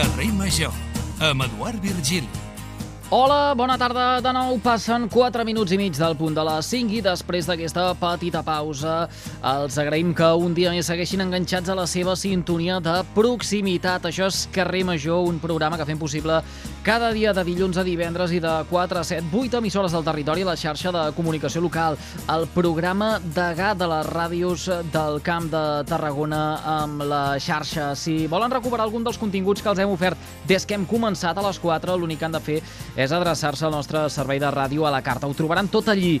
Carrer Major, amb Eduard Virgili. Hola, bona tarda. De nou passen 4 minuts i mig del punt de les 5 i després d'aquesta petita pausa els agraïm que un dia més segueixin enganxats a la seva sintonia de proximitat. Això és Carrer Major, un programa que fem possible cada dia de dilluns a divendres i de 4 a 7, 8 emissores del territori a la xarxa de comunicació local. El programa degà de les ràdios del Camp de Tarragona amb la xarxa. Si volen recuperar algun dels continguts que els hem ofert des que hem començat a les 4, l'únic que han de fer és adreçar-se al nostre servei de ràdio a la carta. Ho trobaran tot allí.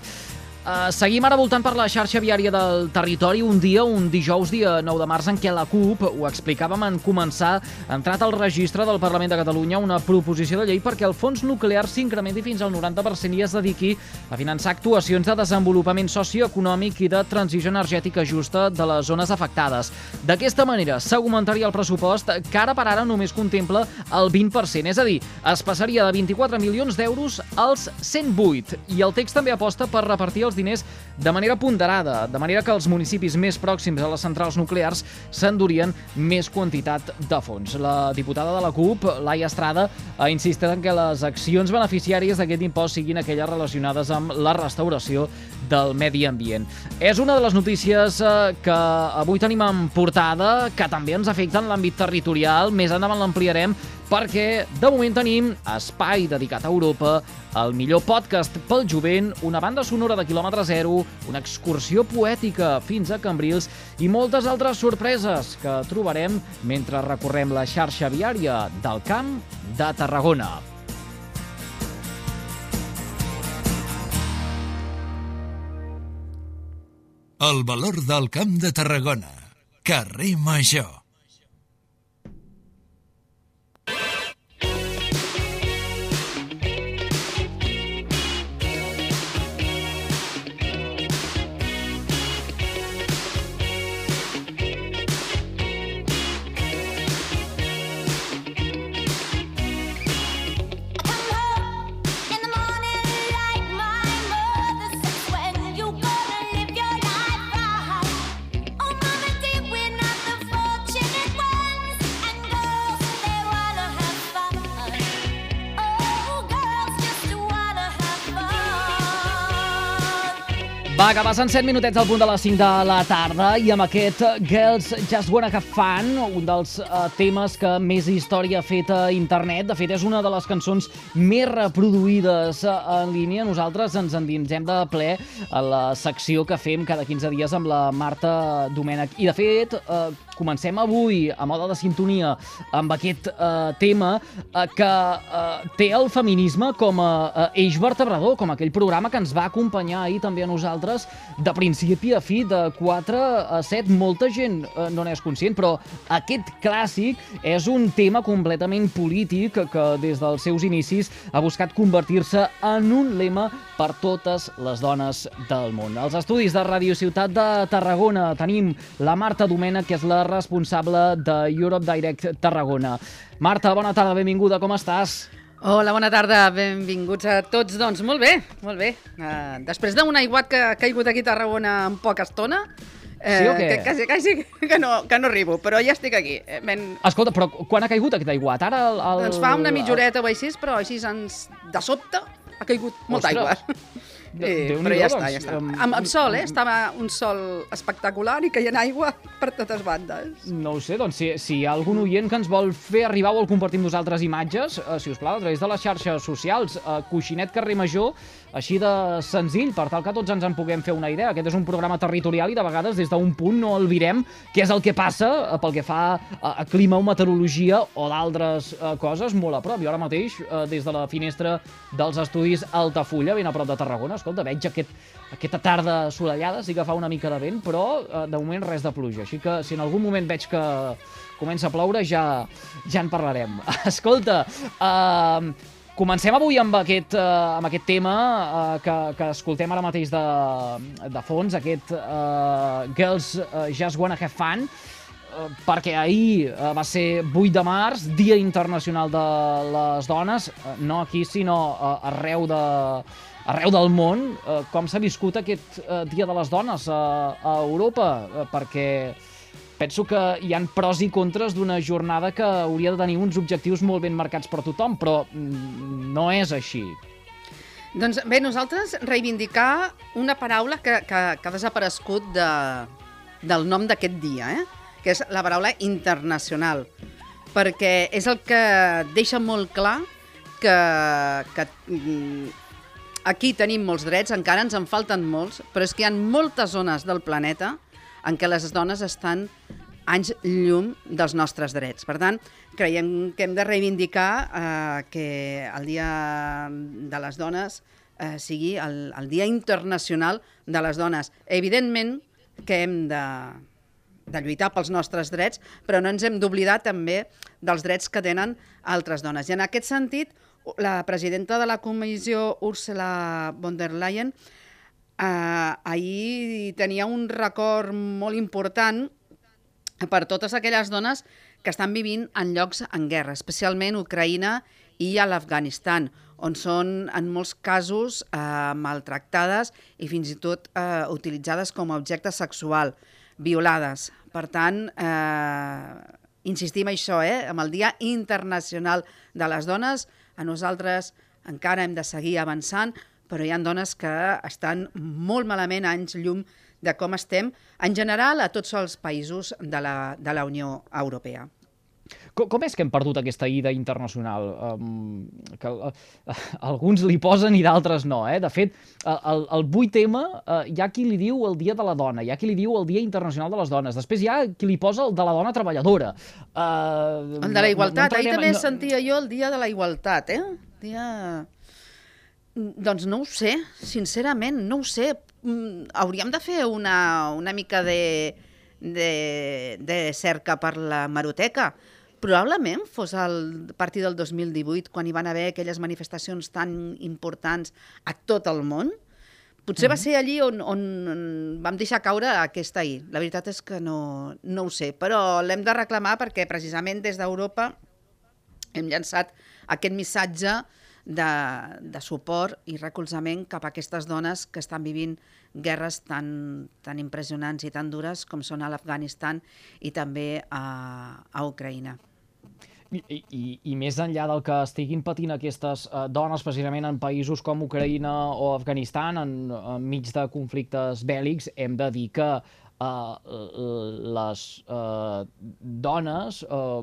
Uh, seguim ara voltant per la xarxa viària del territori un dia, un dijous, dia 9 de març, en què la CUP, ho explicàvem en començar, ha entrat al registre del Parlament de Catalunya una proposició de llei perquè el fons nuclear s'incrementi fins al 90% i es dediqui a finançar actuacions de desenvolupament socioeconòmic i de transició energètica justa de les zones afectades. D'aquesta manera, s'augmentaria el pressupost que ara per ara només contempla el 20%, és a dir, es passaria de 24 milions d'euros als 108. I el text també aposta per repartir els diners de manera ponderada, de manera que els municipis més pròxims a les centrals nuclears s'endurien més quantitat de fons. La diputada de la CUP, Laia Estrada, ha insistit en que les accions beneficiàries d'aquest impost siguin aquelles relacionades amb la restauració del medi ambient. És una de les notícies eh, que avui tenim en portada, que també ens afecta en l'àmbit territorial. Més endavant l'ampliarem perquè de moment tenim espai dedicat a Europa, el millor podcast pel jovent, una banda sonora de quilòmetre zero, una excursió poètica fins a Cambrils i moltes altres sorpreses que trobarem mentre recorrem la xarxa viària del Camp de Tarragona. El valor del Camp de Tarragona. Carrer Major. Va, que passen 7 minutets al punt de les 5 de la tarda i amb aquest Girls Just Wanna Have Fun, un dels uh, temes que més història ha fet a internet. De fet, és una de les cançons més reproduïdes uh, en línia. Nosaltres ens endinsem de ple a la secció que fem cada 15 dies amb la Marta Domènech. I, de fet, uh, comencem avui a moda de sintonia amb aquest uh, tema uh, que uh, té el feminisme com a uh, eix vertebrador, com aquell programa que ens va acompanyar ahir també a nosaltres de principi a fi, de 4 a 7. Molta gent uh, no n'és conscient, però aquest clàssic és un tema completament polític que des dels seus inicis ha buscat convertir-se en un lema per totes les dones del món. Als estudis de Radio Ciutat de Tarragona tenim la Marta Domènech, que és la responsable de Europe Direct Tarragona. Marta, bona tarda, benvinguda, com estàs? Hola, bona tarda, benvinguts a tots. Doncs molt bé, molt bé. Uh, després d'un aiguat que ha caigut aquí a Tarragona en poca estona, eh, Sí o què? que quasi, quasi que no, que no arribo, però ja estic aquí. Eh, ben, Escolta, però quan ha caigut aquest aiguat? Ara el, el, doncs fa una mitjoreta o així, però així ens, de sobte ha caigut molta Ostres. aigua. Eh, però ja doncs, està, ja està. em- Amb, amb sol, eh? Estava un sol espectacular i caient aigua per totes bandes. No ho sé, doncs si, si hi ha algun oient que ens vol fer arribar o vol compartir amb nosaltres imatges, eh, si us plau, a través de les xarxes socials, eh, Coixinet Carrer Major, així de senzill, per tal que tots ens en puguem fer una idea. Aquest és un programa territorial i de vegades des d'un punt no albirem què és el que passa eh, pel que fa a, clima o meteorologia o d'altres eh, coses molt a prop. Jo ara mateix, eh, des de la finestra dels estudis Altafulla, ben a prop de Tarragona, escolta, veig aquest, aquesta tarda assolellada, sí que fa una mica de vent, però de moment res de pluja. Així que si en algun moment veig que comença a ploure ja, ja en parlarem. Escolta, eh, comencem avui amb aquest, eh, amb aquest tema eh, que, que escoltem ara mateix de, de fons, aquest eh, Girls eh, Just Wanna Have Fun, eh, perquè ahir eh, va ser 8 de març, Dia Internacional de les Dones, eh, no aquí, sinó eh, arreu, de, arreu del món. Eh, com s'ha viscut aquest eh, Dia de les Dones a, a Europa? Eh, perquè penso que hi han pros i contres d'una jornada que hauria de tenir uns objectius molt ben marcats per tothom, però mm, no és així. Doncs bé, nosaltres reivindicar una paraula que, que, que ha desaparegut de, del nom d'aquest dia, eh? que és la paraula internacional, perquè és el que deixa molt clar que, que mm, aquí tenim molts drets, encara ens en falten molts, però és que hi ha moltes zones del planeta en què les dones estan anys llum dels nostres drets. Per tant, creiem que hem de reivindicar eh, que el Dia de les Dones eh, sigui el, el Dia Internacional de les Dones. Evidentment que hem de, de lluitar pels nostres drets, però no ens hem d'oblidar també dels drets que tenen altres dones. I en aquest sentit, la presidenta de la comissió, Ursula von der Leyen, eh, ahir tenia un record molt important per totes aquelles dones que estan vivint en llocs en guerra, especialment Ucraïna i a l'Afganistan, on són en molts casos eh, maltractades i fins i tot eh, utilitzades com a objecte sexual, violades. Per tant, eh, insistim això, eh, amb el Dia Internacional de les Dones, a nosaltres encara hem de seguir avançant, però hi ha dones que estan molt malament anys llum de com estem en general a tots els països de la, de la Unió Europea. Com, com és que hem perdut aquesta ida internacional? Um, que uh, alguns li posen i d'altres no. Eh? De fet, el, el 8M uh, hi ha qui li diu el Dia de la Dona, hi ha qui li diu el Dia Internacional de les Dones, després hi ha qui li posa el de la dona treballadora. Uh, el de la igualtat, no, no ahir també no... sentia jo el Dia de la Igualtat, eh? Dia... Doncs no ho sé, sincerament, no ho sé. Mm, hauríem de fer una, una mica de, de, de cerca per la maroteca probablement fos el partir del 2018, quan hi van haver aquelles manifestacions tan importants a tot el món. Potser mm va ser allí on, on, vam deixar caure aquesta ahir. La veritat és que no, no ho sé, però l'hem de reclamar perquè precisament des d'Europa hem llançat aquest missatge de, de suport i recolzament cap a aquestes dones que estan vivint guerres tan, tan impressionants i tan dures com són a l'Afganistan i també a, a Ucraïna. I, i, I més enllà del que estiguin patint aquestes uh, dones precisament en països com Ucraïna o Afganistan, en, de conflictes bèl·lics, hem de dir que uh, les uh, dones uh,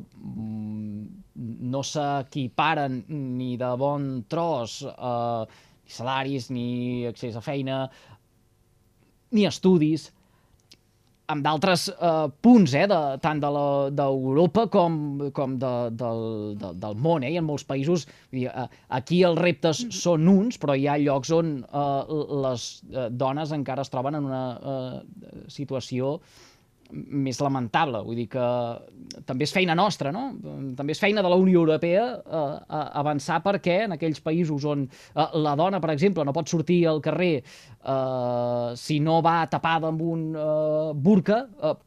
no s'equiparen ni de bon tros uh, ni salaris, ni accés a feina, ni estudis, amb d'altres eh, punts, eh, de, tant d'Europa de com, com de, del, de, del món, eh, i en molts països. Dir, eh, aquí els reptes són uns, però hi ha llocs on eh, les eh, dones encara es troben en una eh, situació més lamentable. Vull dir que també és feina nostra, no? També és feina de la Unió Europea eh, avançar perquè en aquells països on eh, la dona, per exemple, no pot sortir al carrer eh, si no va tapada amb un eh, burca, eh,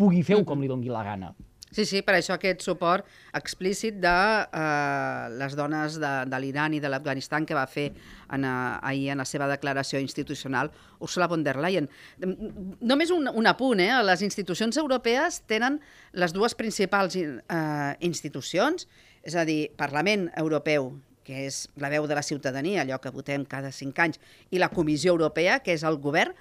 pugui fer-ho com li dongui la gana. Sí, sí, per això aquest suport explícit de eh, les dones de, de l'Iran i de l'Afganistan que va fer en, uh, ahir en la seva declaració institucional Ursula von der Leyen. Només un, un apunt, eh? les institucions europees tenen les dues principals eh, institucions, és a dir, Parlament Europeu, que és la veu de la ciutadania, allò que votem cada cinc anys, i la Comissió Europea, que és el govern,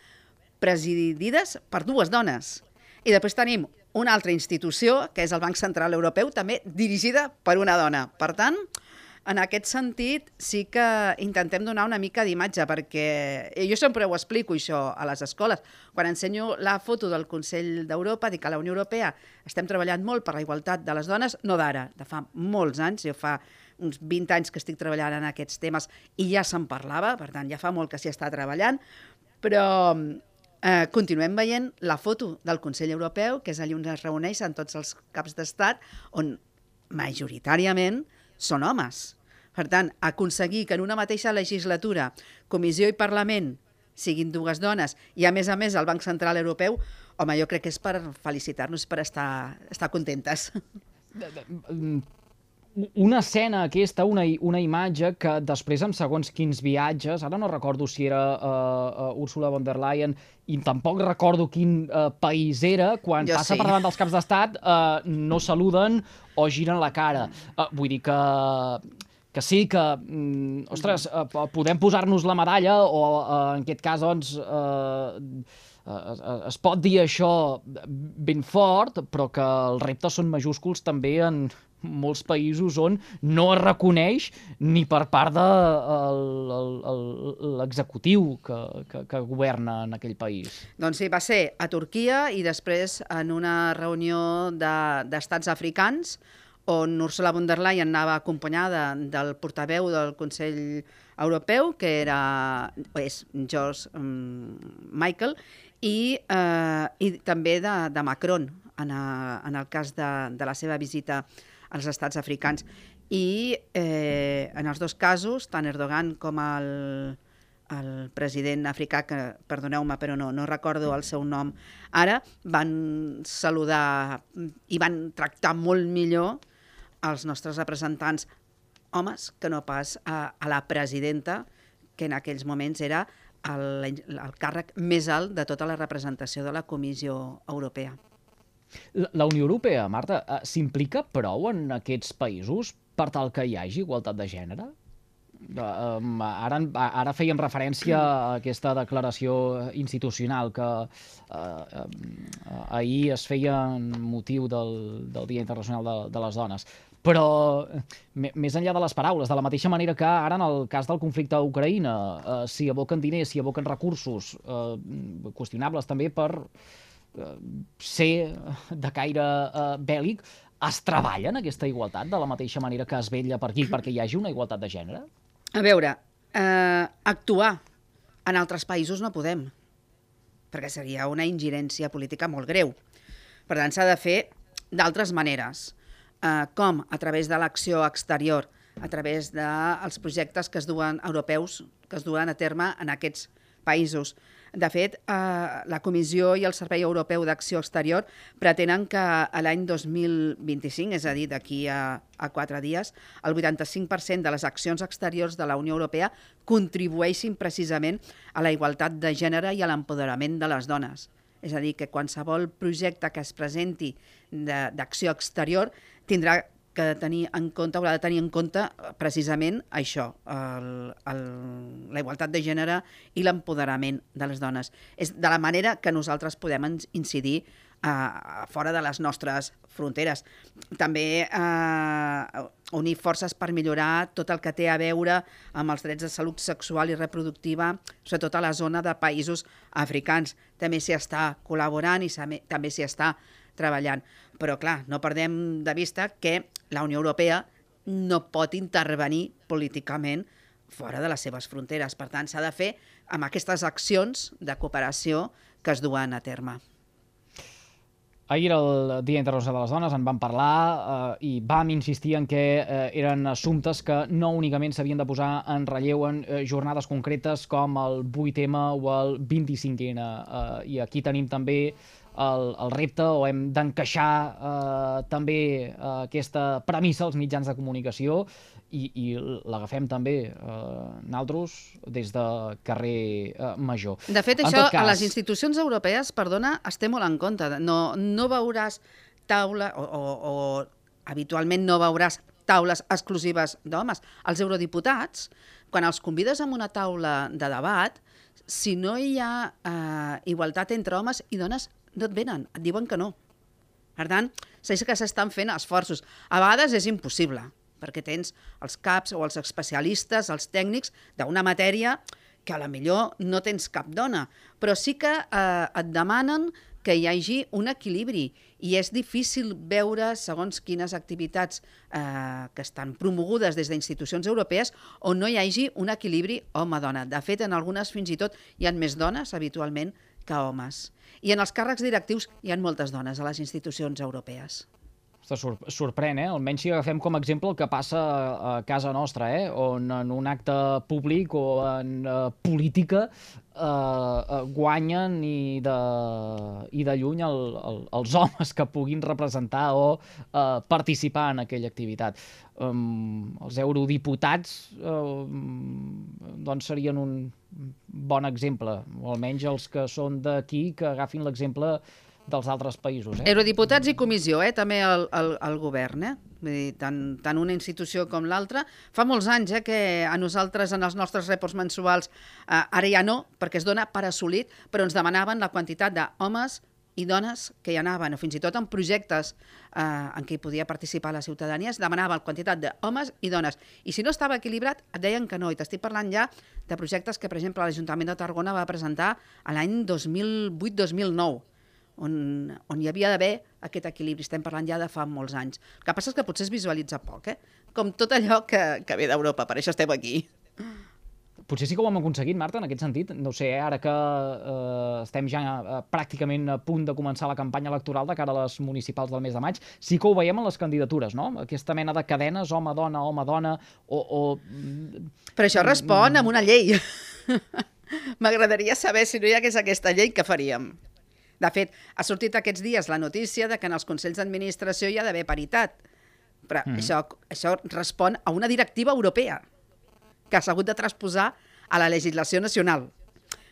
presidides per dues dones. I després tenim una altra institució, que és el Banc Central Europeu, també dirigida per una dona. Per tant, en aquest sentit, sí que intentem donar una mica d'imatge, perquè jo sempre ho explico, això, a les escoles. Quan ensenyo la foto del Consell d'Europa, dic que a la Unió Europea estem treballant molt per la igualtat de les dones, no d'ara, de fa molts anys, jo fa uns 20 anys que estic treballant en aquests temes i ja se'n parlava, per tant, ja fa molt que s'hi està treballant, però Eh, continuem veient la foto del Consell Europeu, que és allà on es reuneixen tots els caps d'estat, on majoritàriament són homes. Per tant, aconseguir que en una mateixa legislatura Comissió i Parlament siguin dues dones i, a més a més, el Banc Central Europeu, home, jo crec que és per felicitar-nos, per estar, estar contentes. Una escena aquesta, una, una imatge que després amb segons quins viatges, ara no recordo si era uh, uh, Ursula von der Leyen i tampoc recordo quin uh, país era, quan Jo passa sí. per davant dels caps d'estat uh, no saluden o giren la cara. Uh, vull dir que que sí, que, mm, ostres, eh, po- podem posar-nos la medalla o, eh, en aquest cas, doncs, eh, es, es pot dir això ben fort, però que els reptes són majúsculs també en molts països on no es reconeix ni per part de l'executiu que, que, que governa en aquell país. Doncs sí, va ser a Turquia i després en una reunió de- d'estats de, africans on Ursula von der Leyen anava acompanyada del portaveu del Consell Europeu, que era, és George um, Michael, i, eh, i també de, de Macron, en, a, en el cas de, de la seva visita als estats africans. I eh, en els dos casos, tant Erdogan com el, el president africà, que perdoneu-me però no, no recordo el seu nom ara, van saludar i van tractar molt millor els nostres representants homes que no pas a, a la presidenta, que en aquells moments era el, el càrrec més alt de tota la representació de la Comissió Europea. La Unió Europea, Marta, eh, s'implica prou en aquests països per tal que hi hagi igualtat de gènere? Um, ara, ara fèiem referència a aquesta declaració institucional que uh, uh, ahir es feia en motiu del, del Dia Internacional de, de les Dones. Però, més enllà de les paraules, de la mateixa manera que ara en el cas del conflicte a Ucraïna, uh, s'hi aboquen diners, s'hi aboquen recursos, uh, qüestionables també per eh, ser de caire eh, bèl·lic, es treballa en aquesta igualtat de la mateixa manera que es vetlla per aquí perquè hi hagi una igualtat de gènere? A veure, eh, actuar en altres països no podem, perquè seria una ingerència política molt greu. Per tant, s'ha de fer d'altres maneres, eh, com a través de l'acció exterior, a través dels projectes que es duen europeus, que es duen a terme en aquests països. De fet, eh, la Comissió i el Servei Europeu d'Acció Exterior pretenen que a l'any 2025, és a dir, d'aquí a, a quatre dies, el 85% de les accions exteriors de la Unió Europea contribueixin precisament a la igualtat de gènere i a l'empoderament de les dones. És a dir, que qualsevol projecte que es presenti d'acció exterior tindrà que tenir en compte, haurà de tenir en compte eh, precisament això, el, el, la igualtat de gènere i l'empoderament de les dones. És de la manera que nosaltres podem incidir a, a fora de les nostres fronteres. També eh, unir forces per millorar tot el que té a veure amb els drets de salut sexual i reproductiva, sobretot a la zona de països africans. També s'hi està col·laborant i també s'hi està treballant. Però, clar, no perdem de vista que la Unió Europea no pot intervenir políticament fora de les seves fronteres. Per tant, s'ha de fer amb aquestes accions de cooperació que es duen a terme. Ahir el Dia Internacional de les Dones, en vam parlar eh, i vam insistir en que eh, eren assumptes que no únicament s'havien de posar en relleu en eh, jornades concretes com el 8M o el 25N. Eh, I aquí tenim també el, el repte o hem d'encaixar eh, també eh, aquesta premissa als mitjans de comunicació i, i l'agafem també eh, naltros des de carrer eh, Major. De fet, En això tot a les cas- institucions europees, perdona, es té molt en compte. No, no veuràs taula, o, o, o habitualment no veuràs taules exclusives d'homes. Els eurodiputats, quan els convides a una taula de debat, si no hi ha eh, igualtat entre homes i dones, no et venen, et diuen que no. Per tant, sé que s'estan fent esforços. A vegades és impossible, perquè tens els caps o els especialistes, els tècnics d'una matèria que a la millor no tens cap dona, però sí que eh, et demanen que hi hagi un equilibri i és difícil veure segons quines activitats eh, que estan promogudes des d'institucions europees on no hi hagi un equilibri home-dona. De fet, en algunes fins i tot hi ha més dones habitualment que homes. I en els càrrecs directius hi ha moltes dones a les institucions europees. Ostres, sor sorprèn, eh? Almenys si agafem com a exemple el que passa a casa nostra, eh? On en un acte públic o en uh, política eh, guanyen i de, i de lluny el, el, els homes que puguin representar o eh, participar en aquella activitat. Um, els eurodiputats um, doncs serien un bon exemple, o almenys els que són d'aquí que agafin l'exemple dels altres països. Eh? Eurodiputats i comissió, eh? també el, el, el govern, eh? Vull dir, tant, tant una institució com l'altra. Fa molts anys eh, que a nosaltres, en els nostres reports mensuals, eh, ara ja no, perquè es dona per assolit, però ens demanaven la quantitat d'homes i dones que hi anaven, o fins i tot en projectes eh, en què hi podia participar la ciutadania, es demanava la quantitat d'homes i dones. I si no estava equilibrat, et deien que no. I t'estic parlant ja de projectes que, per exemple, l'Ajuntament de Tarragona va presentar l'any 2008-2009 on, on hi havia d'haver aquest equilibri. Estem parlant ja de fa molts anys. El que passa és que potser es visualitza poc, eh? com tot allò que, que ve d'Europa, per això estem aquí. Potser sí que ho hem aconseguit, Marta, en aquest sentit. No sé, eh, ara que eh, estem ja eh, pràcticament a punt de començar la campanya electoral de cara a les municipals del mes de maig, sí que ho veiem en les candidatures, no? Aquesta mena de cadenes, home-dona, home-dona, o, o... Però això respon amb una llei. M'agradaria saber si no hi hagués aquesta llei, què faríem? De fet, ha sortit aquests dies la notícia de que en els consells d'administració hi ha d'haver paritat. Però mm. això, això respon a una directiva europea que s'ha hagut de transposar a la legislació nacional.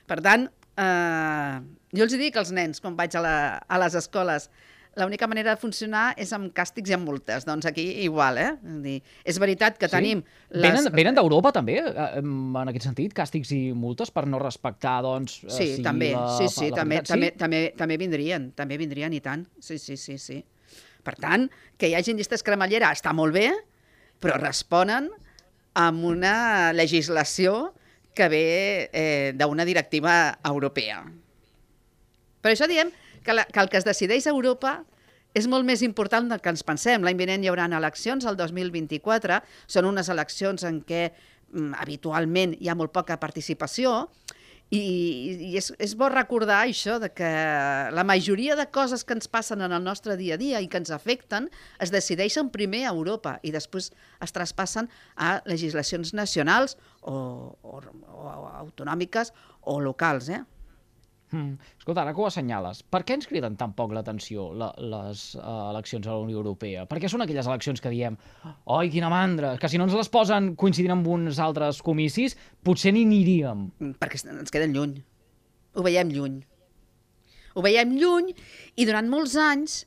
Per tant, eh, jo els dic als nens, quan vaig a, la, a les escoles, l'única manera de funcionar és amb càstigs i amb multes. Doncs aquí igual, eh? Dir, és veritat que sí? tenim... Les... Venen, venen d'Europa també, eh, en aquest sentit, càstigs i multes per no respectar, doncs... Eh, sí, si també, la, sí, sí, la també, sí? també, també, també vindrien, també vindrien i tant. Sí, sí, sí, sí. Per tant, que hi hagi llistes cremallera està molt bé, però responen amb una legislació que ve eh, d'una directiva europea. Per això diem que, la, que el que es decideix a Europa és molt més important del que ens pensem. L'any vinent hi haurà eleccions, el 2024, són unes eleccions en què mm, habitualment hi ha molt poca participació, i, i és, és bo recordar això, de que la majoria de coses que ens passen en el nostre dia a dia i que ens afecten es decideixen primer a Europa i després es traspassen a legislacions nacionals o, o, o autonòmiques o locals. Eh? Mm. Escolta, ara que ho assenyales, per què ens criden tan poc l'atenció la, les uh, eleccions a la Unió Europea? Per què són aquelles eleccions que diem oi, quina mandra, que si no ens les posen coincidint amb uns altres comicis, potser ni aniríem? Mm, perquè ens queden lluny. Ho veiem lluny. Ho veiem lluny i durant molts anys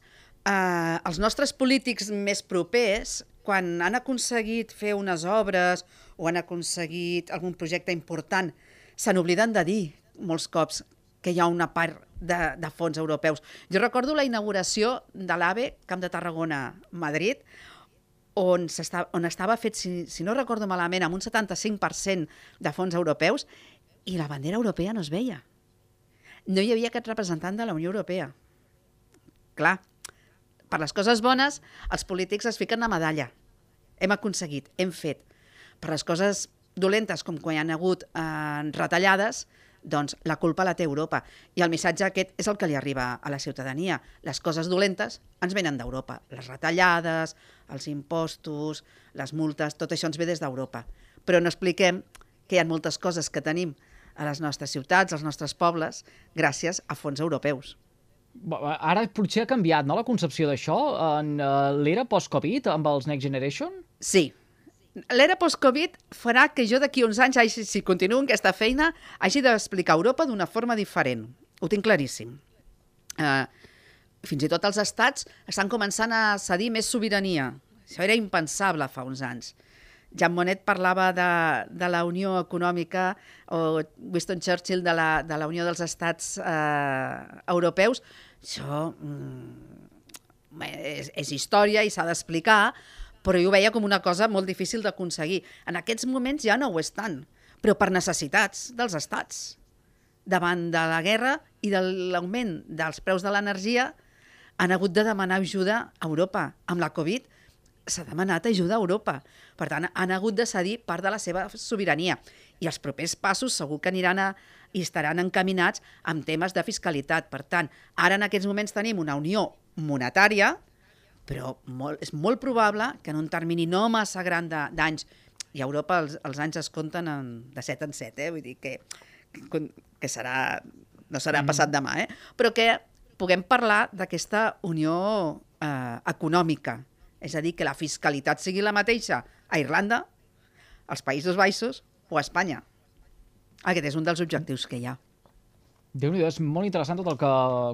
eh, els nostres polítics més propers, quan han aconseguit fer unes obres o han aconseguit algun projecte important, se n'obliden de dir molts cops que hi ha una part de, de fons europeus. Jo recordo la inauguració de l'AVE, Camp de Tarragona, Madrid, on, està, on estava fet, si, si no recordo malament, amb un 75% de fons europeus, i la bandera europea no es veia. No hi havia aquest representant de la Unió Europea. Clar, per les coses bones, els polítics es fiquen la medalla. Hem aconseguit, hem fet. Per les coses dolentes, com quan hi ha hagut eh, retallades, doncs la culpa la té Europa. I el missatge aquest és el que li arriba a la ciutadania. Les coses dolentes ens venen d'Europa. Les retallades, els impostos, les multes, tot això ens ve des d'Europa. Però no expliquem que hi ha moltes coses que tenim a les nostres ciutats, als nostres pobles, gràcies a fons europeus. Ara potser ha canviat, no?, la concepció d'això en uh, l'era post-Covid amb els Next Generation? Sí, l'era post-Covid farà que jo d'aquí uns anys, hagi, si continuo en aquesta feina, hagi d'explicar Europa d'una forma diferent. Ho tinc claríssim. Uh, fins i tot els estats estan començant a cedir més sobirania. Això era impensable fa uns anys. Jean Monnet parlava de, de la Unió Econòmica o Winston Churchill de la, de la Unió dels Estats eh, Europeus. Això mm, és, és història i s'ha d'explicar, però jo ho veia com una cosa molt difícil d'aconseguir. En aquests moments ja no ho és tant, però per necessitats dels estats. Davant de la guerra i de l'augment dels preus de l'energia, han hagut de demanar ajuda a Europa. Amb la Covid s'ha demanat ajuda a Europa. Per tant, han hagut de cedir part de la seva sobirania. I els propers passos segur que aniran a, i estaran encaminats amb temes de fiscalitat. Per tant, ara en aquests moments tenim una unió monetària, però molt, és molt probable que en un termini no massa gran d'anys, i a Europa els, els anys es compten en, de 7 en 7, eh? vull dir que, que, serà, no serà passat demà, eh? però que puguem parlar d'aquesta unió eh, econòmica. És a dir, que la fiscalitat sigui la mateixa a Irlanda, als Països Baixos o a Espanya. Aquest és un dels objectius que hi ha. Déu nhi és molt interessant tot el que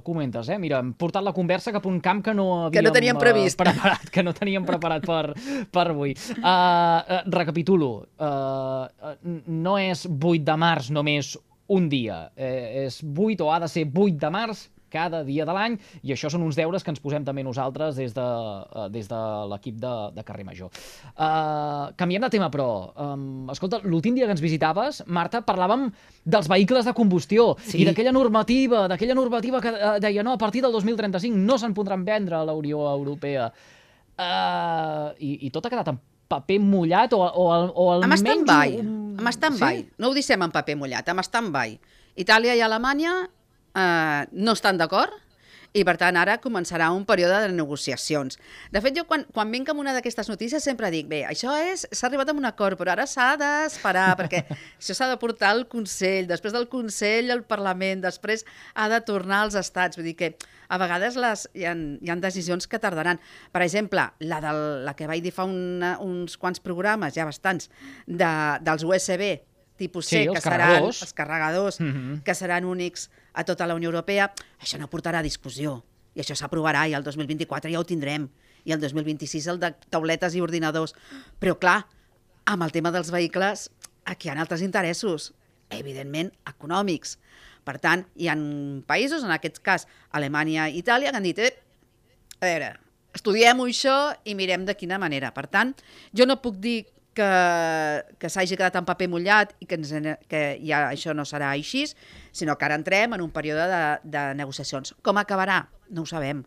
comentes, eh? Mira, hem portat la conversa cap a un camp que no havíem Que no teníem eh, previst. preparat, que no teníem preparat per, per avui. Uh, uh, recapitulo, uh, uh, no és 8 de març només un dia, eh, és 8 o ha de ser 8 de març cada dia de l'any, i això són uns deures que ens posem també nosaltres des de, uh, des de l'equip de, de Carrer Major. Uh, canviem de tema, però. Um, escolta, l'últim dia que ens visitaves, Marta, parlàvem dels vehicles de combustió Sí. i d'aquella normativa, d'aquella normativa que uh, deia no, a partir del 2035 no se'n podran vendre a la Unió Europea. Uh, i, I tot ha quedat en paper mullat o, o, al- o Amb almenys... stand-by, un- amb stand-by. Sí? No ho deixem en paper mullat, amb stand-by. Itàlia i Alemanya eh, no estan d'acord i, per tant, ara començarà un període de negociacions. De fet, jo quan, quan vinc amb una d'aquestes notícies sempre dic, bé, això és, s'ha arribat a un acord, però ara s'ha d'esperar, perquè això s'ha de portar al Consell, després del Consell al Parlament, després ha de tornar als estats. Vull dir que a vegades les, hi, ha, hi ha decisions que tardaran. Per exemple, la, del, la que vaig dir fa una, uns quants programes, ja bastants, de, dels USB tipus C, Sí, que seran carregadors. els carregadors, Mhm. que seran únics a tota la Unió Europea, això no portarà a discussió. I això s'aprovarà i el 2024 ja ho tindrem. I el 2026 el de tauletes i ordinadors. Però, clar, amb el tema dels vehicles, aquí hi ha altres interessos, evidentment econòmics. Per tant, hi ha països, en aquest cas Alemanya i Itàlia, que han dit, eh, a veure, estudiem-ho això i mirem de quina manera. Per tant, jo no puc dir que, que s'hagi quedat en paper mullat i que, ens, que ja això no serà així, sinó que ara entrem en un període de, de negociacions. Com acabarà? No ho sabem.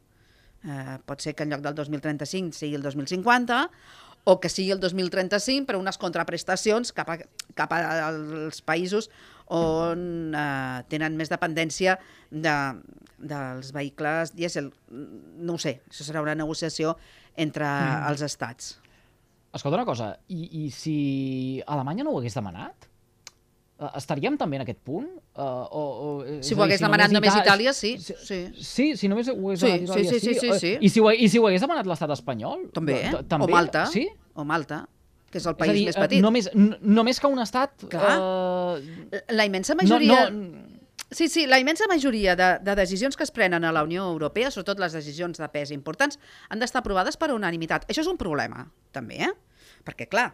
Eh, pot ser que en lloc del 2035 sigui el 2050 o que sigui el 2035 per unes contraprestacions cap, a, cap als països on eh, tenen més dependència de, dels vehicles dièsel. No ho sé, això serà una negociació entre mm. els estats. Escolta una cosa, i, i si Alemanya no ho hagués demanat? Uh, estaríem també en aquest punt? Uh, o, o, és Si ho dir, hagués demanat només Ita- Itàlia, sí, Si, sí. sí, si només ho hagués Sí, demanat sí, Itàlia, sí, sí, sí, Uh, sí. I si, ho, I si ho hagués demanat l'estat espanyol? També, eh? També? O Malta. Sí? O Malta, que és el És país dir, més eh, petit. Només, només que un estat... Clar. Uh, La immensa majoria... No, no, Sí, sí, la immensa majoria de, de decisions que es prenen a la Unió Europea, sobretot les decisions de pes importants, han d'estar aprovades per unanimitat. Això és un problema, també, eh? Perquè, clar,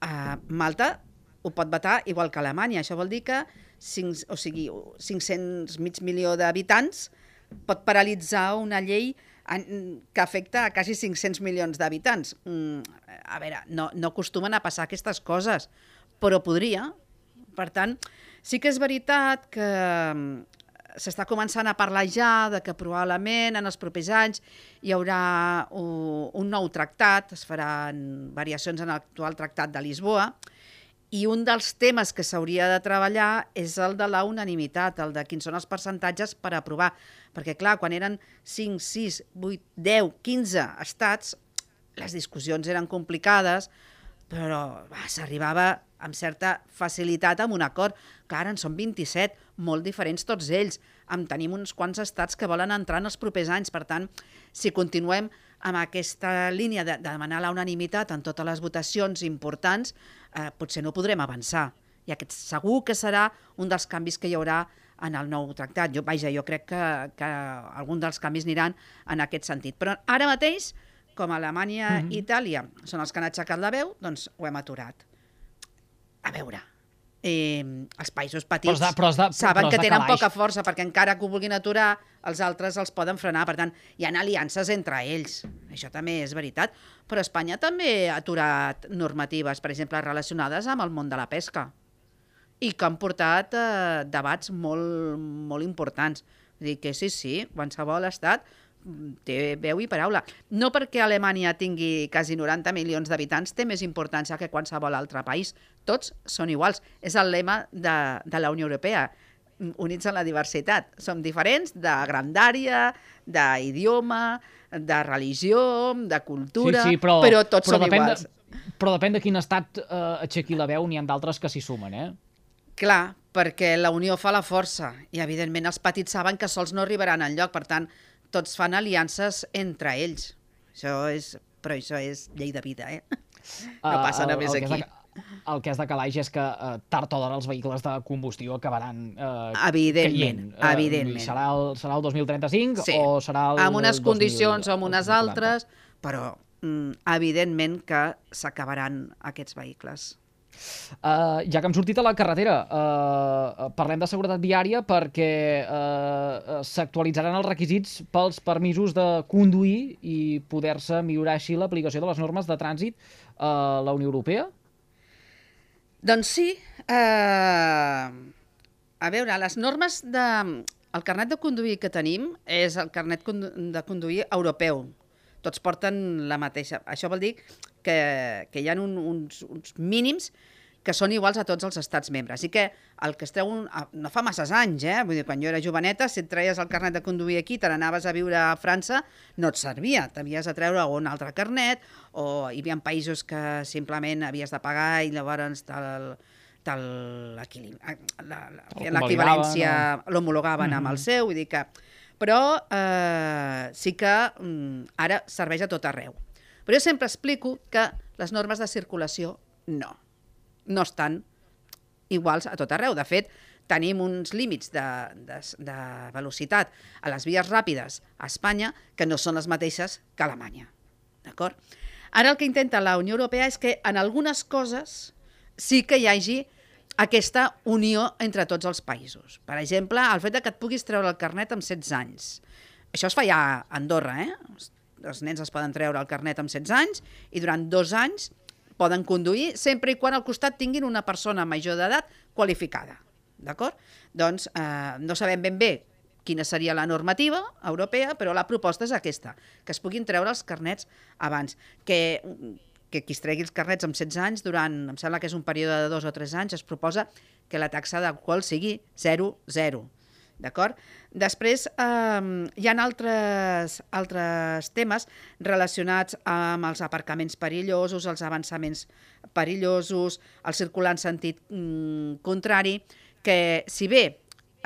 a Malta ho pot vetar igual que Alemanya. Això vol dir que cinc, o sigui, 500 mig milió d'habitants pot paralitzar una llei que afecta a quasi 500 milions d'habitants. Mm, a veure, no, no acostumen a passar aquestes coses, però podria. Per tant, sí que és veritat que mm, s'està començant a parlar ja de que probablement en els propers anys hi haurà un nou tractat, es faran variacions en l'actual tractat de Lisboa, i un dels temes que s'hauria de treballar és el de la unanimitat, el de quins són els percentatges per aprovar. Perquè, clar, quan eren 5, 6, 8, 10, 15 estats, les discussions eren complicades, però va, s'arribava amb certa facilitat amb un acord. Clar, ara en són 27, molt diferents tots ells. En tenim uns quants estats que volen entrar en els propers anys. Per tant, si continuem amb aquesta línia de, de demanar la unanimitat en totes les votacions importants, eh, potser no podrem avançar. I aquest segur que serà un dels canvis que hi haurà en el nou tractat. Jo, vaja, jo crec que, que algun dels canvis aniran en aquest sentit. Però ara mateix, com Alemanya i Itàlia són els que han aixecat la veu, doncs ho hem aturat. A veure, eh, els països petits Però de- però de- saben però que tenen calaix. poca força, perquè encara que ho vulguin aturar, els altres els poden frenar. Per tant, hi ha aliances entre ells. Això també és veritat. Però Espanya també ha aturat normatives, per exemple, relacionades amb el món de la pesca i que han portat eh, debats molt, molt importants. Vull dir que sí, sí, qualsevol estat mm, té veu i paraula. No perquè Alemanya tingui quasi 90 milions d'habitants té més importància que qualsevol altre país. Tots són iguals. És el lema de, de la Unió Europea units en la diversitat. Som diferents de grandària, d'idioma, de religió, de cultura, sí, sí, però, però tots però som depèn iguals. De, però depèn de quin estat eh, aixequi la veu, n'hi ha d'altres que s'hi sumen, eh? Clar, perquè la unió fa la força i, evidentment, els petits saben que sols no arribaran al lloc, per tant, tots fan aliances entre ells. Això és... Però això és llei de vida, eh? No Eh, passa el- només el que aquí. de- El que és de calaix és que eh, tard o d'hora els vehicles de combustió acabaran eh, Evidentment, caient. evidentment. Serà el, serà el 2035 Sí, o serà el amb unes el 2000, condicions o amb unes 2040? altres, però mm, evidentment que s'acabaran aquests vehicles. Uh, ja que hem sortit a la carretera, uh, parlem de seguretat viària perquè uh, s'actualitzaran els requisits pels permisos de conduir i poder-se millorar així l'aplicació de les normes de trànsit a la Unió Europea? Doncs sí, eh, a veure, les normes de... El carnet de conduir que tenim és el carnet de conduir europeu. Tots porten la mateixa. Això vol dir que, que hi ha un, uns, uns mínims que són iguals a tots els estats membres. I que el que es treu, un, no fa masses anys, eh? Vull dir, quan jo era joveneta, si et treies el carnet de conduir aquí, te n'anaves a viure a França, no et servia. T'havies de treure un altre carnet, o hi havia països que simplement havies de pagar i llavors te'l l'equivalència, l'homologaven amb el seu, vull dir que... Però eh, sí que mm, ara serveix a tot arreu. Però jo sempre explico que les normes de circulació no, no estan iguals a tot arreu. De fet, tenim uns límits de, de, de velocitat a les vies ràpides a Espanya que no són les mateixes que a Alemanya. D'acord? Ara el que intenta la Unió Europea és que en algunes coses sí que hi hagi aquesta unió entre tots els països. Per exemple, el fet de que et puguis treure el carnet amb 16 anys. Això es fa ja a Andorra, eh? Els- nens es poden treure el carnet amb 16 anys i durant dos anys poden conduir sempre i quan al costat tinguin una persona major d'edat qualificada. D'acord? Doncs eh, no sabem ben bé quina seria la normativa europea, però la proposta és aquesta, que es puguin treure els carnets abans, que, que qui es tregui els carnets amb 16 anys durant, em sembla que és un període de dos o tres anys, es proposa que la taxa d'alcohol sigui 0,0. D'acord? Després eh, hi ha altres, altres temes relacionats amb els aparcaments perillosos, els avançaments perillosos, el circular en sentit mm, contrari, que si bé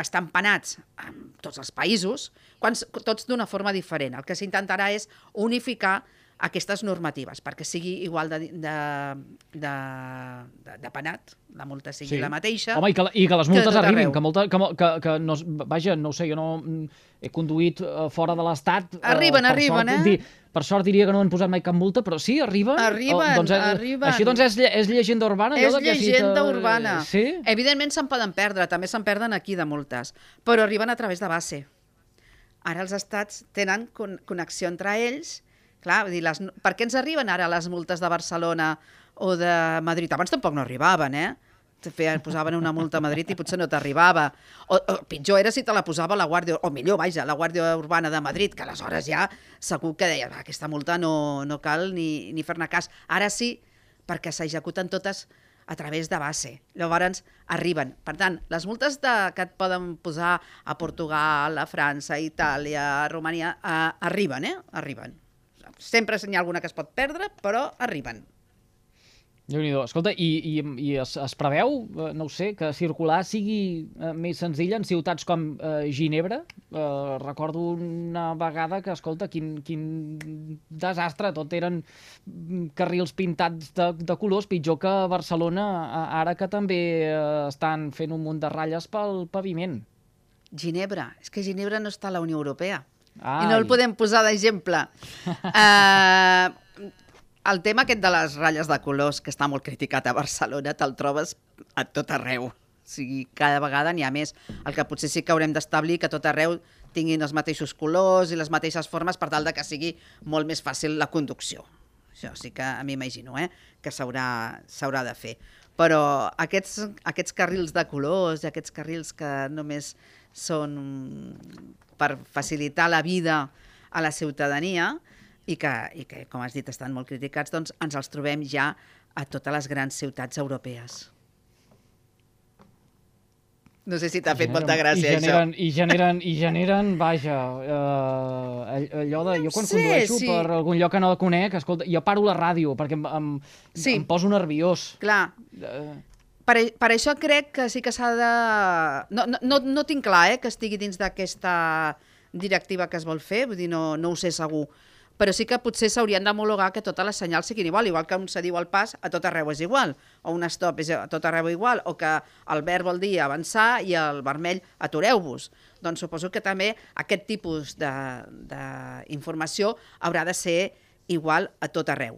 estan penats en tots els països, quan, tots d'una forma diferent. El que s'intentarà és unificar aquestes normatives perquè sigui igual de, de, de, de, de penat, la multa sigui Sí. la mateixa. Home, i que, i que les que multes tot arribin, arreu. que, molta, que, que, que no, vaja, no ho sé, jo no mm, he conduït eh, fora de l'Estat. eh, Arriben, per arriben, sort, eh? Di, per sort diria que no han posat mai cap multa, però sí, arriben. Arriben, doncs, eh, arriben. Així doncs és, és llegenda urbana? És allò que llegenda te- urbana. Sí? Evidentment se'n poden perdre, també se'n perden aquí de multes, però arriben a través de base. Ara els estats tenen con connexió entre ells. Clar, vull dir, les, per què ens arriben ara les multes de Barcelona o de Madrid? Abans tampoc no arribaven, eh? Feien, posaven una multa a Madrid i potser no t'arribava. O, o pitjor era si te la posava la Guàrdia, o millor, vaja, la Guàrdia Urbana de Madrid, que aleshores ja segur que deia, "Va, aquesta multa no, no cal ni, ni fer-ne cas. Ara sí, perquè s'executen totes a través de base. Llavors arriben. Per tant, les multes de, que et poden posar a Portugal, a França, a Itàlia, a Romania, eh, arriben, eh? Arriben. Sempre n'hi ha alguna que es pot perdre, però arriben. déu nhi Escolta, i, i, i es, es preveu, eh, no ho sé, que circular sigui eh, més senzill en ciutats com eh, Ginebra? Eh, recordo una vegada que, escolta, quin, quin desastre, tot eren mm, carrils pintats de, de colors, pitjor que a Barcelona, ara que també eh, estan fent un munt de ratlles pel paviment. Ginebra. És que Ginebra no està a la Unió Europea. Ai. I no el podem posar d'exemple. uh, el tema aquest de les ratlles de colors, que està molt criticat a Barcelona, te'l trobes a tot arreu. O sigui, cada vegada n'hi ha més. El que potser sí que haurem d'establir que tot arreu tinguin els mateixos colors i les mateixes formes per tal de que sigui molt més fàcil la conducció. Això sí que m'imagino, eh? que s'haurà de fer. Però aquests, aquests carrils de colors i aquests carrils que només són per facilitar la vida a la ciutadania i que, i que com has dit, estan molt criticats, doncs ens els trobem ja a totes les grans ciutats europees. No sé si t'ha fet molta gràcia, I generen, I generen, i generen vaja, eh, allò de... Jo quan sé, condueixo sí. per algun lloc que no conec, escolta, jo paro la ràdio perquè em, em, Sí. em poso nerviós. Clar, Eh, per, per això crec que sí que s'ha de... No, no, no, no tinc clar eh, que estigui dins d'aquesta directiva que es vol fer, vull dir, no, no ho sé segur, però sí que potser s'haurien d'homologar que totes les senyals siguin igual, igual que un se diu al pas a tot arreu és igual, o un stop és a tot arreu igual, o que el verd vol dir avançar i el vermell atureu-vos. Doncs suposo que també aquest tipus d'informació haurà de ser igual a tot arreu.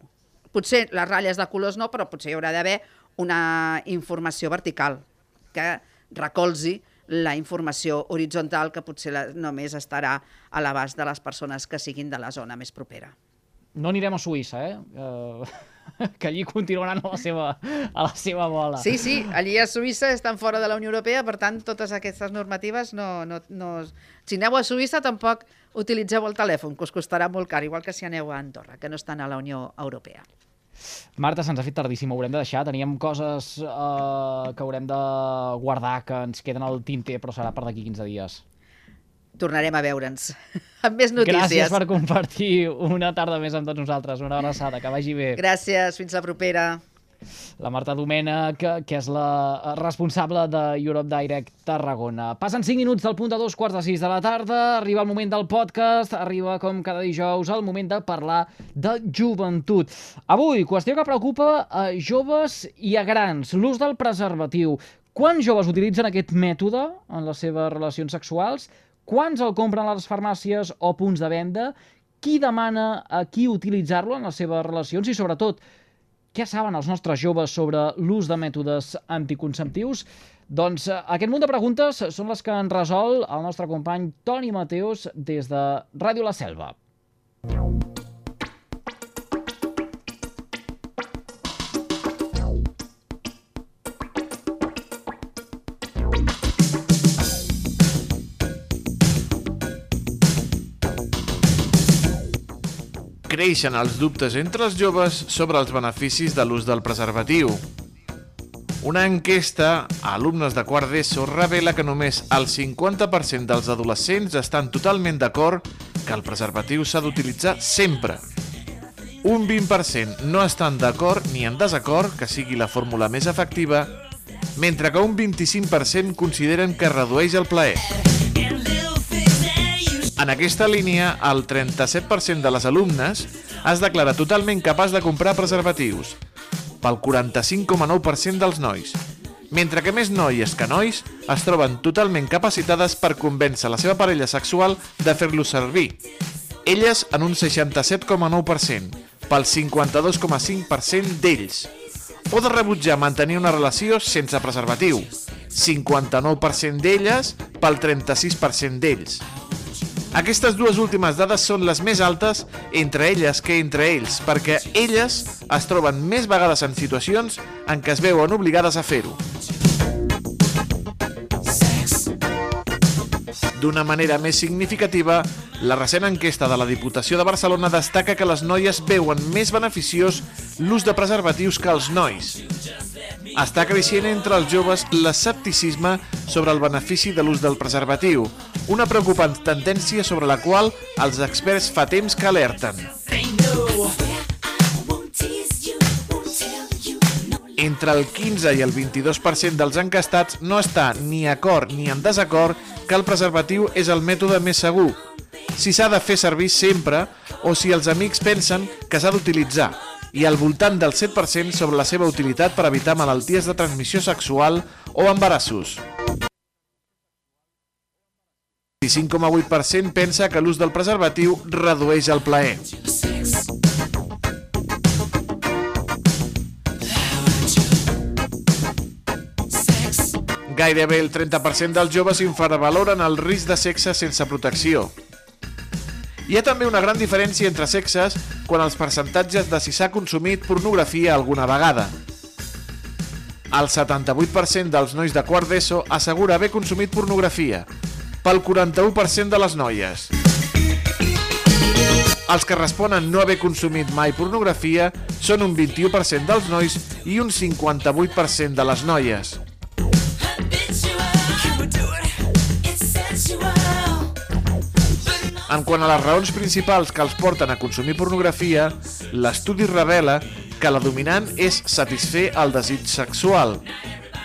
Potser les ratlles de colors no, però potser hi haurà d'haver una informació vertical que recolzi la informació horitzontal que potser la, només estarà a l'abast de les persones que siguin de la zona més propera. No anirem a Suïssa, eh? Uh, que allí continuaran a la, seva, a la seva bola. Sí, sí, allí a Suïssa estan fora de la Unió Europea, per tant, totes aquestes normatives no... no, no... Si aneu a Suïssa, tampoc utilitzeu el telèfon, que us costarà molt car, igual que si aneu a Andorra, que no estan a la Unió Europea. Marta, se'ns ha fet tardíssim, ho haurem de deixar. Teníem coses eh, que haurem de guardar, que ens queden al tinter, però serà per d'aquí 15 dies. Tornarem a veure'ns amb més notícies. Gràcies per compartir una tarda més amb tots nosaltres. Una abraçada, que vagi bé. Gràcies, fins la propera la Marta Domènech, que, que és la eh, responsable de Europe Direct Tarragona. Passen 5 minuts del punt de dos quarts de 6 de la tarda, arriba el moment del podcast, arriba com cada dijous el moment de parlar de joventut. Avui, qüestió que preocupa a joves i a grans, l'ús del preservatiu. Quants joves utilitzen aquest mètode en les seves relacions sexuals? Quants el compren a les farmàcies o punts de venda? Qui demana a qui utilitzar-lo en les seves relacions? I sobretot, què saben els nostres joves sobre l'ús de mètodes anticonceptius? Doncs eh, aquest munt de preguntes són les que en resol el nostre company Toni Mateus des de Ràdio La Selva. Creixen els dubtes entre els joves sobre els beneficis de l'ús del preservatiu. Una enquesta a alumnes de quart d'ESO revela que només el 50% dels adolescents estan totalment d'acord que el preservatiu s'ha d'utilitzar sempre. Un 20% no estan d'acord ni en desacord que sigui la fórmula més efectiva, mentre que un 25% consideren que redueix el plaer. En aquesta línia, el 37% de les alumnes es declara totalment capaç de comprar preservatius, pel 45,9% dels nois, mentre que més noies que nois es troben totalment capacitades per convèncer la seva parella sexual de fer-lo servir. Elles en un 67,9%, pel 52,5% d'ells, o de rebutjar mantenir una relació sense preservatiu, 59% d'elles pel 36% d'ells. Aquestes dues últimes dades són les més altes entre elles que entre ells, perquè elles es troben més vegades en situacions en què es veuen obligades a fer-ho. D'una manera més significativa, la recent enquesta de la Diputació de Barcelona destaca que les noies veuen més beneficiós l'ús de preservatius que els nois. Està creixent entre els joves l'escepticisme sobre el benefici de l'ús del preservatiu, una preocupant tendència sobre la qual els experts fa temps que alerten. Entre el 15 i el 22% dels encastats no està ni acord ni en desacord que el preservatiu és el mètode més segur, si s'ha de fer servir sempre o si els amics pensen que s'ha d'utilitzar, i al voltant del 7% sobre la seva utilitat per evitar malalties de transmissió sexual o embarassos. 25,8% pensa que l'ús del preservatiu redueix el plaer. Gairebé el 30% dels joves infravaloren el risc de sexe sense protecció. Hi ha també una gran diferència entre sexes quan els percentatges de si s'ha consumit pornografia alguna vegada. El 78% dels nois de quart d'ESO assegura haver consumit pornografia, pel 41% de les noies. Els que responen no haver consumit mai pornografia són un 21% dels nois i un 58% de les noies. En quant a les raons principals que els porten a consumir pornografia, l'estudi revela que la dominant és satisfer el desig sexual,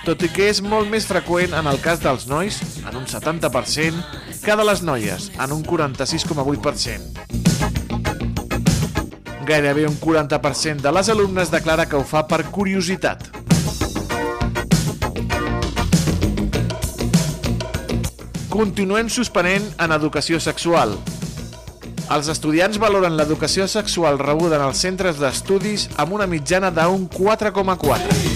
tot i que és molt més freqüent en el cas dels nois, en un 70%, que de les noies, en un 46,8%. Gairebé un 40% de les alumnes declara que ho fa per curiositat. Continuem suspenent en educació sexual. Els estudiants valoren l'educació sexual rebuda en els centres d'estudis amb una mitjana d'un 4,4.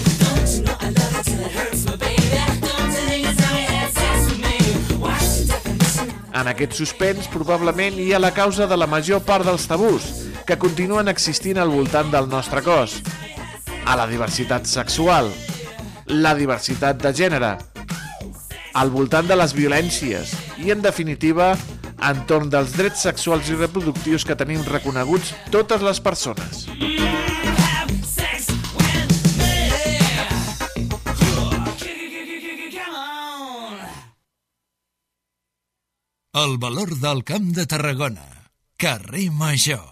En aquest suspens probablement hi ha la causa de la major part dels tabús que continuen existint al voltant del nostre cos. A la diversitat sexual, la diversitat de gènere, al voltant de les violències i, en definitiva, entorn dels drets sexuals i reproductius que tenim reconeguts totes les persones. El valor del Camp de Tarragona. Carrer Major.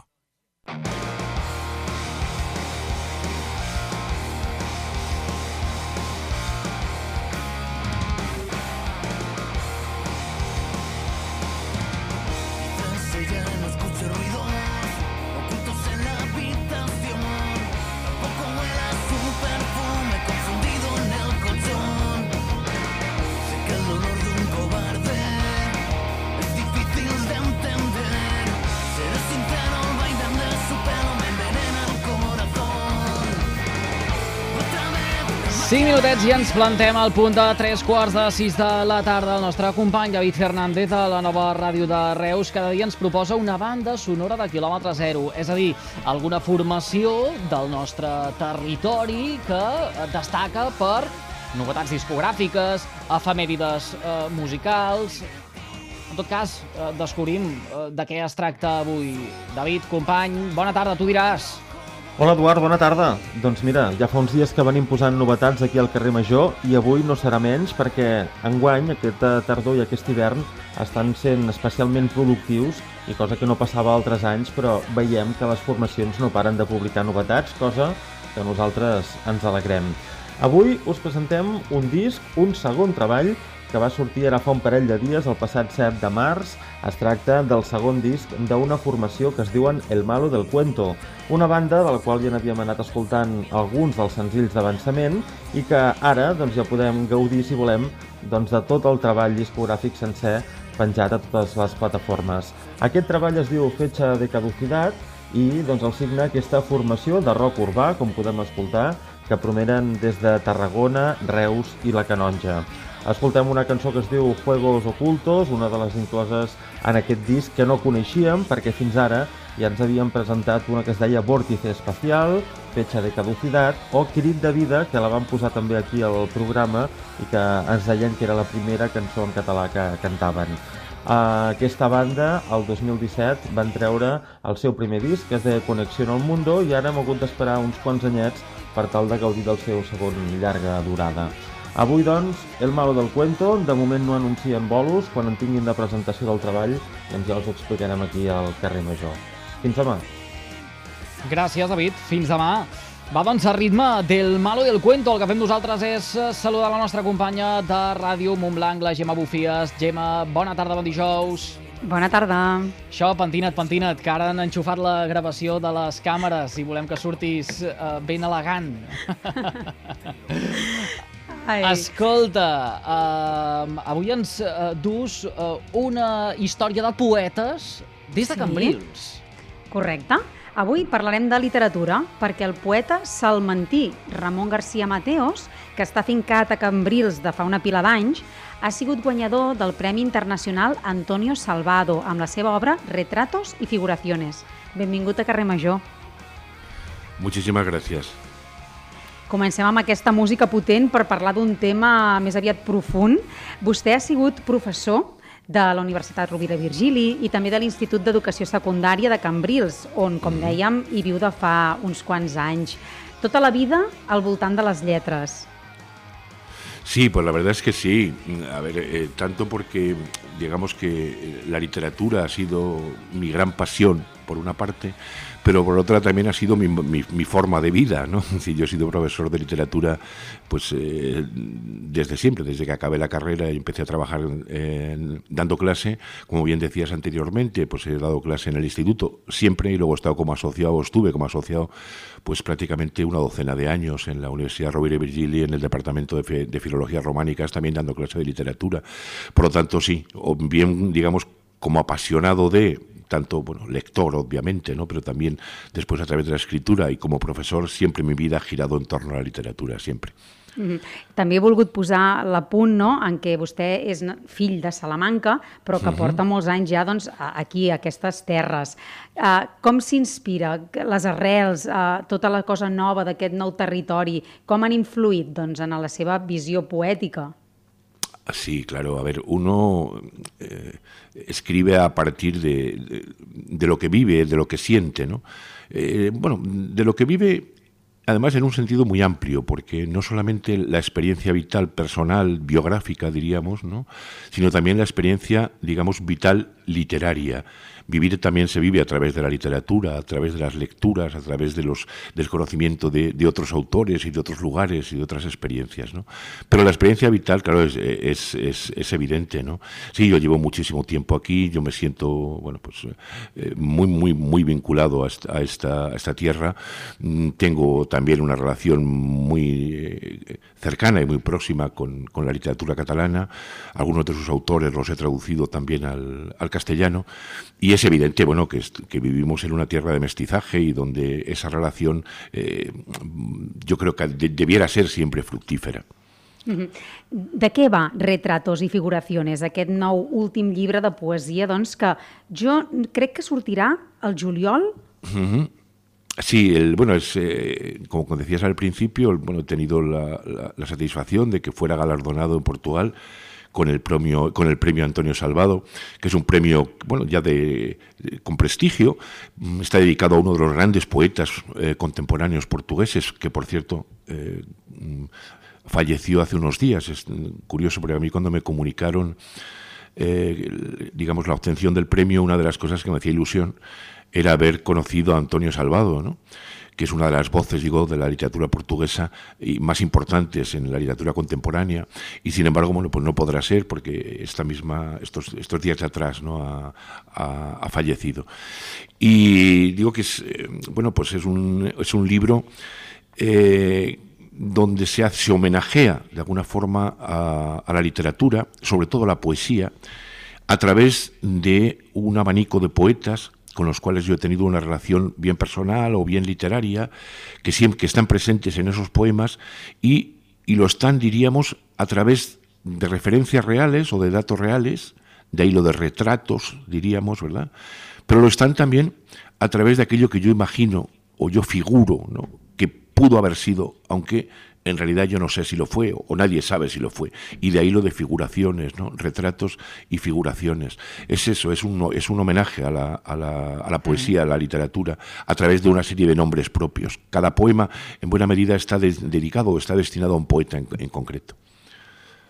Cinc minutets i ens plantem al punt de tres quarts de sis de la tarda. El nostre company David Fernández de la nova ràdio de Reus cada dia ens proposa una banda sonora de quilòmetre zero, és a dir, alguna formació del nostre territori que destaca per novetats discogràfiques, efemèrides eh, musicals... En tot cas, eh, descobrim eh, de què es tracta avui. David, company, bona tarda, tu diràs. Hola Eduard, bona tarda. Doncs mira, ja fa uns dies que venim posant novetats aquí al carrer Major i avui no serà menys perquè enguany, aquesta tardor i aquest hivern estan sent especialment productius i cosa que no passava altres anys, però veiem que les formacions no paren de publicar novetats, cosa que nosaltres ens alegrem. Avui us presentem un disc, un segon treball que va sortir ara fa un parell de dies, el passat 7 de març. Es tracta del segon disc d'una formació que es diuen El Malo del Cuento, una banda de la qual ja n'havíem anat escoltant alguns dels senzills d'avançament i que ara doncs, ja podem gaudir, si volem, doncs, de tot el treball discogràfic sencer penjat a totes les plataformes. Aquest treball es diu Fetxa de Caducitat i doncs, el signa aquesta formació de rock urbà, com podem escoltar, que promenen des de Tarragona, Reus i la Canonja. Escoltem una cançó que es diu Juegos Ocultos, una de les incloses en aquest disc que no coneixíem perquè fins ara ja ens havíem presentat una que es deia Vórtice Espacial, Fecha de Caducitat o Crit de Vida, que la vam posar també aquí al programa i que ens deien que era la primera cançó en català que cantaven. Uh, aquesta banda, el 2017, van treure el seu primer disc, que és de Conexión al Mundo, i ara hem hagut d'esperar uns quants anyets per tal de gaudir del seu segon llarga durada. Avui, doncs, El Malo del Cuento, de moment no anuncien bolos, quan en tinguin de presentació del treball, doncs ja els ho explicarem aquí al carrer Major. Fins demà. Gràcies, David. Fins demà. Va, doncs, a ritme del Malo del Cuento, el que fem nosaltres és saludar la nostra companya de Ràdio Montblanc, la Gemma Bufies. Gemma, bona tarda, bon dijous. Bona tarda. Això, pentina't, pentina't, que ara han enxufat la gravació de les càmeres i volem que surtis uh, ben elegant. Ai. Escolta, uh, avui ens uh, dus uh, una història de poetes des de Sí? Cambrils. Correcte. Avui parlarem de literatura perquè el poeta salmantí Ramon García Mateos, que està fincat a Cambrils de fa una pila d'anys, ha sigut guanyador del Premi Internacional Antonio Salvado amb la seva obra Retratos y Figuraciones. Benvingut a Carrer Major. Muchísimas gracias. Comencem amb aquesta música potent per parlar d'un tema més aviat profund. Vostè ha sigut professor de la Universitat Rovira Virgili i també de l'Institut d'Educació Secundària de Cambrils, on, com dèiem, hi viu de fa uns quants anys. Tota la vida al voltant de les lletres. Sí, pues la verdad es que sí. A ver, eh, tanto porque digamos que la literatura ha sido mi gran pasión por una parte, pero por otra también ha sido mi, mi, forma de vida, ¿no? Si yo he sido profesor de literatura, pues eh, desde siempre, desde que acabé la carrera y empecé a trabajar dando clase, como bien decías anteriormente, pues he dado clase en el instituto siempre y luego he estado como asociado, estuve como asociado, pues prácticamente una docena de años en la Universidad Rovira y Virgili, en el departamento de, de filologías románicas, también dando clase de literatura. Por lo tanto, sí, o bien, digamos, como apasionado de tanto bueno lector obviamente no pero también después a través de la escritura y como profesor siempre mi vida ha girado en torno a la literatura siempre Mm -hmm. També he volgut posar la punt no, en què vostè és fill de Salamanca, però que uh -huh. porta molts anys ja doncs, aquí, a aquestes terres. Uh, com s'inspira les arrels, uh, tota la cosa nova d'aquest nou territori, com han influït doncs, en la seva visió poètica? Sí, claro. A ver, uno eh, escribe a partir de, lo que vive, de lo que siente, ¿no? Eh, bueno, de lo que vive, además en un sentido muy amplio, porque no solamente la experiencia vital personal, biográfica, diríamos, ¿no? Sino también la experiencia, digamos, vital literaria vivir también se vive a través de la literatura, a través de las lecturas, a través de los, del conocimiento de, de otros autores y de otros lugares y de otras experiencias. ¿no? Pero la experiencia vital, claro, es, es, es, evidente. ¿no? Sí, yo llevo muchísimo tiempo aquí, yo me siento bueno, pues, eh, muy, muy, muy vinculado a esta, esta tierra. Mm, tengo también una relación muy eh, cercana y muy próxima con, con, la literatura catalana. Algunos de sus autores los he traducido también al, al castellano. Y es evidente, bueno, que, que, vivimos en una tierra de mestizaje y donde esa relación eh, yo creo que de, debiera ser siempre fructífera. De què va Retratos i Figuraciones, aquest nou últim llibre de poesia, doncs, que jo crec que sortirà el juliol? Uh -huh. Sí, el, bueno, es, eh, como decías al principio, el, bueno, he tenido la, la, la satisfacción de que fuera galardonado en Portugal con el premio, con el premio Antonio Salvado, que es un premio bueno, ya de, con prestigio, mm, está dedicado a uno de los grandes poetas eh, contemporáneos portugueses, que por cierto eh, mm, falleció hace unos días. Es curioso porque a mí cuando me comunicaron eh, digamos la obtención del premio, una de las cosas que me hacía ilusión era haber conocido a Antonio Salvado, ¿no? Que es una de las voces, digo, de la literatura portuguesa y más importantes en la literatura contemporánea, y sin embargo, bueno, pues no podrá ser porque esta misma, estos, estos días atrás, ¿no? Ha, fallecido. Y digo que es, eh, bueno, pues es un, es un libro eh, donde se, hace, se homenajea de alguna forma a, a la literatura, sobre todo a la poesía, a través de un abanico de poetas con los cuales yo he tenido una relación bien personal o bien literaria, que siempre que están presentes en esos poemas y, y lo están, diríamos, a través de referencias reales o de datos reales, de ahí lo de retratos, diríamos, ¿verdad? Pero lo están también a través de aquello que yo imagino o yo figuro, ¿no? que pudo haber sido, aunque en realidad yo no sé si lo fue o nadie sabe si lo fue. Y de ahí lo de figuraciones, ¿no? retratos y figuraciones. Es eso, es un, es un homenaje a la, a, la, a la poesía, a la literatura, a través de una serie de nombres propios. Cada poema, en buena medida, está de, dedicado o está destinado a un poeta en, en concreto.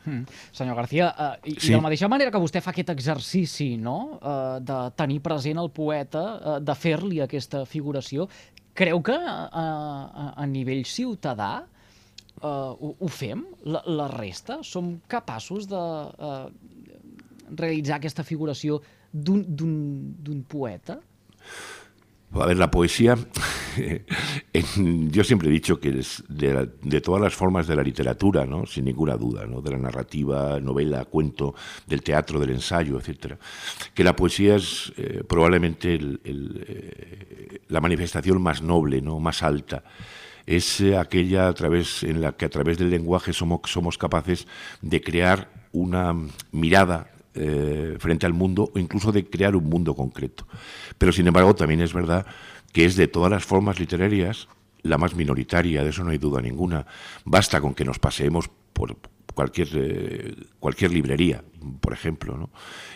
Mm. Senyor García, uh, i, sí. i de la mateixa manera que vostè fa aquest exercici no? uh, de tenir present el poeta, uh, de fer-li aquesta figuració, creu que uh, a, a nivell ciutadà uh, ho, ho fem, la, la resta? Som capaços de uh, realitzar aquesta figuració d'un poeta? A ver, la poesía, yo siempre he dicho que es de, la, de, todas las formas de la literatura, ¿no? sin ninguna duda, ¿no? de la narrativa, novela, cuento, del teatro, del ensayo, etcétera, que la poesía es eh, probablemente el, el, eh, la manifestación más noble, ¿no? más alta. Es eh, aquella a través, en la que a través del lenguaje somos, somos capaces de crear una mirada eh, frente al mundo o incluso de crear un mundo concreto. Pero sin embargo también es verdad que es de todas las formas literarias la más minoritaria, de eso no hay duda ninguna. Basta con que nos paseemos por cualquier, eh, cualquier librería, por ejemplo, ¿no?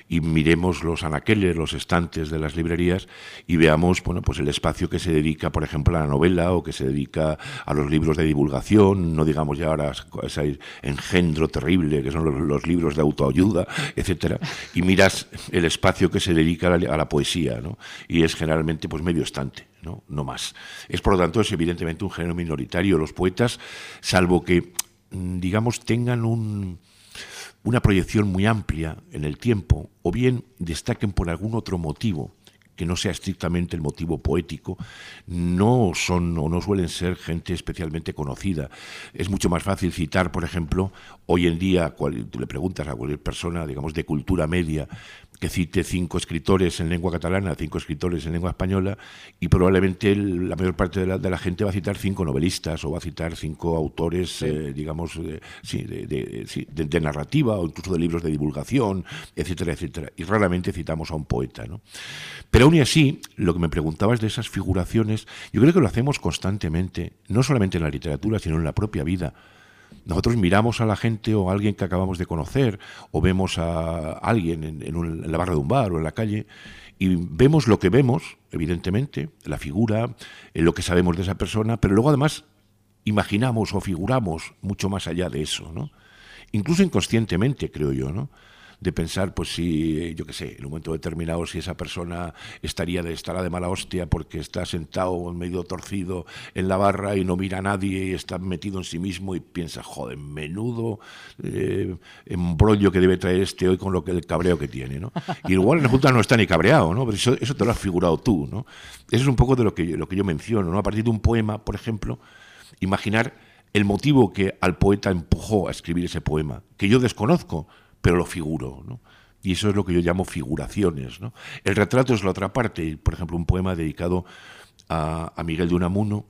y miremos los anaqueles, los estantes de las librerías y veamos bueno, pues el espacio que se dedica, por ejemplo, a la novela o que se dedica a los libros de divulgación, no digamos ya ahora ese engendro terrible que son los, libros de autoayuda, etcétera, y miras el espacio que se dedica a la, a la poesía, ¿no? y es generalmente pues medio estante. ¿no? no más. Es por lo tanto, es evidentemente un género minoritario. Los poetas, salvo que, digamos, tengan un, una proyección muy amplia en el tiempo, o bien destaquen por algún otro motivo que no sea estrictamente el motivo poético, no son o no suelen ser gente especialmente conocida. Es mucho más fácil citar, por ejemplo, hoy en día, tú le preguntas a cualquier persona, digamos, de cultura media, que cite cinco escritores en lengua catalana, cinco escritores en lengua española, y probablemente la mayor parte de la, gente va a citar cinco novelistas o va a citar cinco autores, eh, digamos, de, de, narrativa o incluso de libros de divulgación, etcétera, etcétera. Y raramente citamos a un poeta. ¿no? Pero aún y así, lo que me preguntabas de esas figuraciones, yo creo que lo hacemos constantemente, no solamente en la literatura, sino en la propia vida. Nosotros miramos a la gente o a alguien que acabamos de conocer o vemos a alguien en, la barra de un bar o en la calle y vemos lo que vemos, evidentemente, la figura, lo que sabemos de esa persona, pero luego además imaginamos o figuramos mucho más allá de eso, ¿no? Incluso inconscientemente, creo yo, ¿no? De pensar, pues si, yo qué sé, en un momento determinado, si esa persona estaría de, estará de mala hostia porque está sentado medio torcido en la barra y no mira a nadie y está metido en sí mismo y piensa, joder, menudo eh, embrollo que debe traer este hoy con lo que el cabreo que tiene, ¿no? Y igual en la Junta no está ni cabreado, ¿no? Pero eso, eso te lo has figurado tú, ¿no? Eso es un poco de lo que, lo que yo menciono, ¿no? A partir de un poema, por ejemplo, imaginar el motivo que al poeta empujó a escribir ese poema, que yo desconozco, pero lo figuro, ¿no? Y eso es lo que yo llamo figuraciones, ¿no? El retrato es la otra parte, por ejemplo, un poema dedicado a, Miguel de Unamuno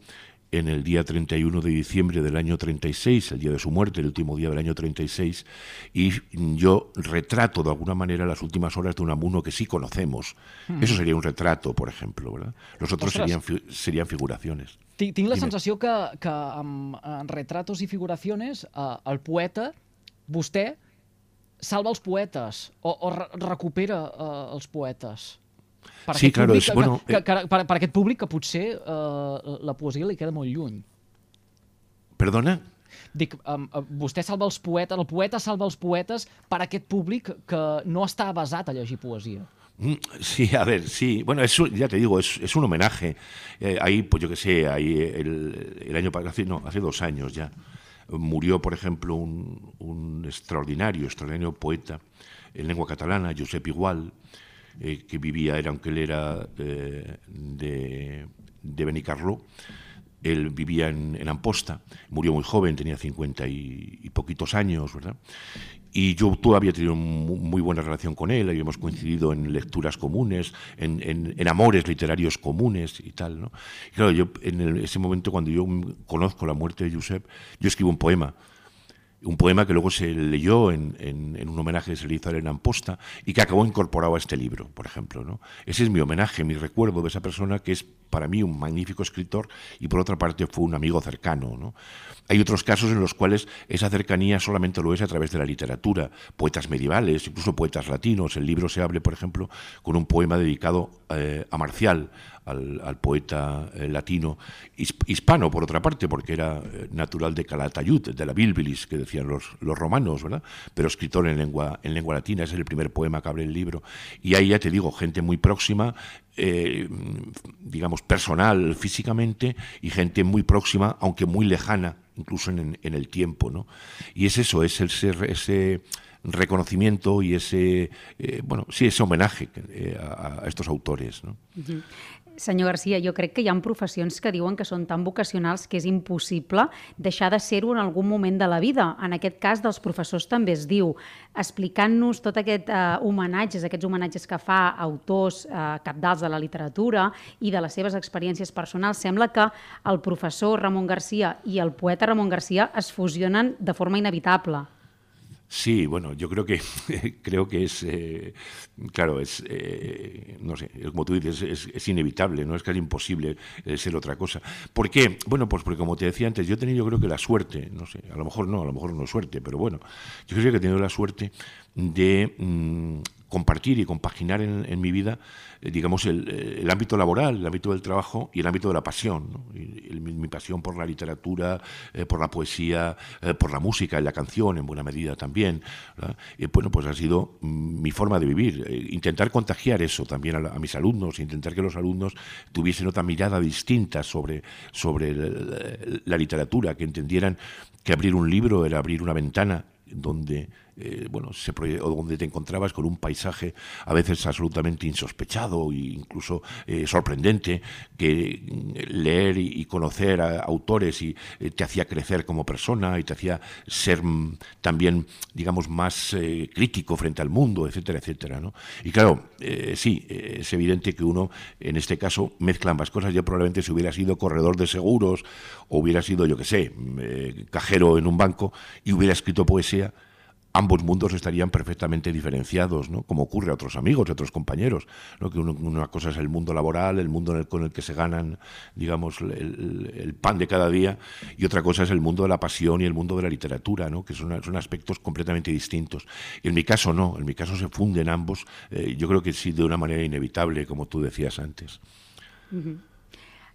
en el día 31 de diciembre del año 36, el día de su muerte, el último día del año 36, y yo retrato de alguna manera las últimas horas de Unamuno que sí conocemos. Hmm. Eso sería un retrato, por ejemplo, ¿verdad? Los otros serían, serían figuraciones. Tinc la sensació que, que amb, retratos i figuraciones eh, el poeta, vostè, salva els poetes o, o recupera uh, els poetes. Per sí, claro, és, que, bueno... Que, que, per, per aquest públic que potser uh, la poesia li queda molt lluny. Perdona? Dic, um, vostè salva els poetes, el poeta salva els poetes per a aquest públic que no està basat a llegir poesia. Mm, sí, a ver, sí. Bueno, eso ya te digo, es, es un homenaje. Eh, ahí, pues yo que sé, ahí el, el año pasado, no, hace dos años ya, murió, por ejemplo, un, extraordinario, extraordinario poeta en lengua catalana, Josep Igual, eh, que vivía, era, aunque él era eh, de, de Benicarló, él vivía en, Amposta, murió muy joven, tenía cincuenta y, y, poquitos años, ¿verdad? Y yo tú había tenido muy buena relación con él, habíamos coincidido en lecturas comunes, en, amores literarios comunes y tal. ¿no? claro, yo en ese momento, cuando yo conozco la muerte de Josep, yo escribo un poema un poema que luego se leyó en, un homenaje que se le hizo a Elena Amposta y que acabó incorporado a este libro, por ejemplo. ¿no? Ese es mi homenaje, mi recuerdo de esa persona que es para mí un magnífico escritor y por otra parte fue un amigo cercano. ¿no? Hay otros casos en los cuales esa cercanía solamente lo es a través de la literatura, poetas medievales, incluso poetas latinos. El libro se abre, por ejemplo, con un poema dedicado eh, a Marcial, al, poeta eh, latino, hispano por otra parte, porque era eh, natural de Calatayud, de la Bilbilis, que decían los, los romanos, ¿verdad? Pero escritor en lengua, en lengua latina, es el primer poema que abre el libro. Y ahí ya te digo, gente muy próxima, eh, digamos, personal físicamente, y gente muy próxima, aunque muy lejana, incluso en, el tiempo, ¿no? Y es eso, es el ser, ese reconocimiento y ese, eh, bueno, sí, ese homenaje eh, a, estos autores. ¿no? Senyor Garcia, jo crec que hi ha professions que diuen que són tan vocacionals que és impossible deixar de ser-ho en algun moment de la vida. En aquest cas, dels professors també es diu. Explicant-nos tot aquest eh, homenatges, aquests homenatges que fa a autors eh, capdals de la literatura i de les seves experiències personals, sembla que el professor Ramon Garcia i el poeta Ramon Garcia es fusionen de forma inevitable. Sí, bueno, yo creo que creo que es eh, claro, es eh, no sé, como tú dices, es, es, inevitable, no es casi imposible eh, ser otra cosa. ¿Por qué? Bueno, pues porque como te decía antes, yo he tenido yo creo que la suerte, no sé, a lo mejor no, a lo mejor no suerte, pero bueno, yo creo que he tenido la suerte de mm, compartir y compaginar en, mi vida, eh, digamos, el, el, ámbito laboral, el ámbito del trabajo y el ámbito de la pasión. mi pasión por la literatura, eh, por la poesía, eh, por la música y la canción, en buena medida también. Y bueno, pues ha sido mi forma de vivir. Eh, intentar contagiar eso también a, mis alumnos, intentar que los alumnos tuviesen otra mirada distinta sobre, sobre la literatura, que entendieran que abrir un libro era abrir una ventana donde eh, bueno, se o donde te encontrabas con un paisaje a veces absolutamente insospechado e incluso eh, sorprendente, que mm, leer y, conocer a autores y eh, te hacía crecer como persona y te hacía ser mm, también, digamos, más crítico frente al mundo, etcétera, etcétera. ¿no? Y claro, sí, es evidente que uno, en este caso, mezcla ambas cosas. Yo probablemente si hubiera sido corredor de seguros o hubiera sido, yo qué sé, mm, cajero en un banco y hubiera escrito poesía, ambos mundos estarían perfectamente diferenciados, ¿no? como ocurre a otros amigos, a otros compañeros, ¿no? que una cosa es el mundo laboral, el mundo en el, con el que se ganan, digamos, el, el, pan de cada día, y otra cosa es el mundo de la pasión y el mundo de la literatura, ¿no? que son, son aspectos completamente distintos. En mi caso no, en mi caso se funden ambos, eh, yo creo que sí de una manera inevitable, como tú decías antes.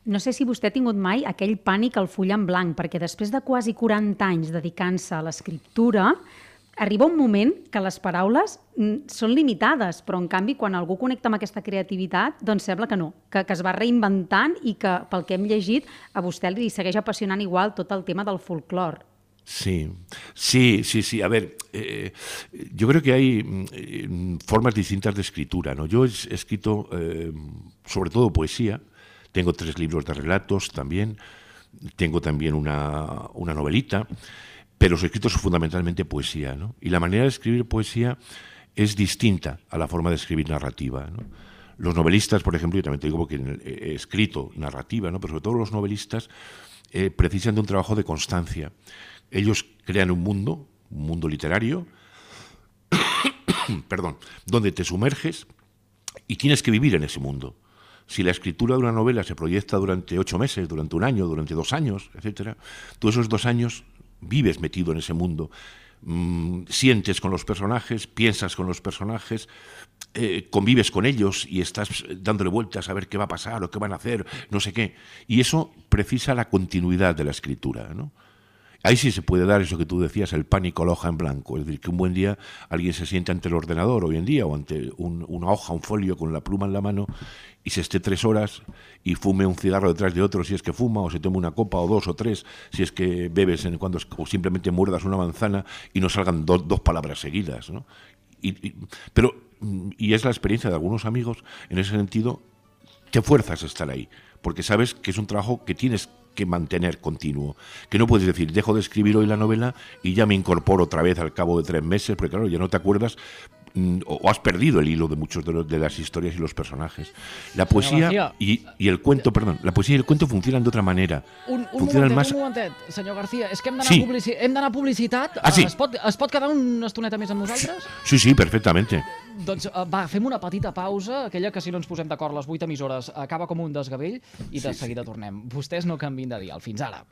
No sé si vostè ha tingut mai aquell pànic al full en blanc, perquè després de quasi 40 anys dedicant-se a l'escriptura, arriba un moment que les paraules mm, són limitades, però en canvi quan algú connecta amb aquesta creativitat, doncs sembla que no, que, que es va reinventant i que pel que hem llegit a vostè li segueix apassionant igual tot el tema del folclor. Sí, sí, sí, sí. A ver, eh, yo creo que hay eh, formas distintas de escritura. ¿no? Yo he escrito eh, sobre todo poesía, tengo tres libros de relatos también, tengo también una, una novelita. Pero los escritos son fundamentalmente poesía, ¿no? Y la manera de escribir poesía es distinta a la forma de escribir narrativa. Los novelistas, por ejemplo, yo también te digo porque he escrito narrativa, ¿no? pero sobre todo los novelistas eh, precisan de un trabajo de constancia. Ellos crean un mundo, un mundo literario, perdón, donde te sumerges y tienes que vivir en ese mundo. Si la escritura de una novela se proyecta durante ocho meses, durante un año, durante dos años, etcétera, tú esos dos años vives metido en ese mundo, mm, sientes con los personajes, piensas con los personajes, eh, convives con ellos y estás dándole vueltas a ver qué va a pasar o qué van a hacer, no sé qué. Y eso precisa la continuidad de la escritura, ¿no? Ahí sí se puede dar eso que tú decías, el pánico a la hoja en blanco. Es decir, que un buen día alguien se siente ante el ordenador hoy en día o ante un, una hoja, un folio con la pluma en la mano y se esté tres horas y fume un cigarro detrás de otro si es que fuma, o se tome una copa o dos o tres si es que bebes en cuando o simplemente muerdas una manzana y no salgan do, dos palabras seguidas. ¿no? Y, y, pero, y es la experiencia de algunos amigos, en ese sentido, te fuerzas a estar ahí, porque sabes que es un trabajo que tienes que mantener continuo. Que no puedes decir, dejo de escribir hoy la novela y ya me incorporo otra vez al cabo de tres meses, porque claro, ya no te acuerdas o has perdido el hilo de muchos de, los, de las historias y los personajes. La poesía y, y, el cuento, perdón, la poesía y el cuento funcionan de otra manera. Un, un funcionan momentet, más... un momentet, senyor García, és que hem d'anar sí. a, publici hem a publicitat. Ah, sí. es, pot, es pot quedar una estoneta més amb nosaltres? Sí, sí, perfectamente. Doncs va, fem una petita pausa, aquella que si no ens posem d'acord les 8 emissores acaba com un desgavell i de seguida tornem. Vostès no canvin de dial. Fins ara.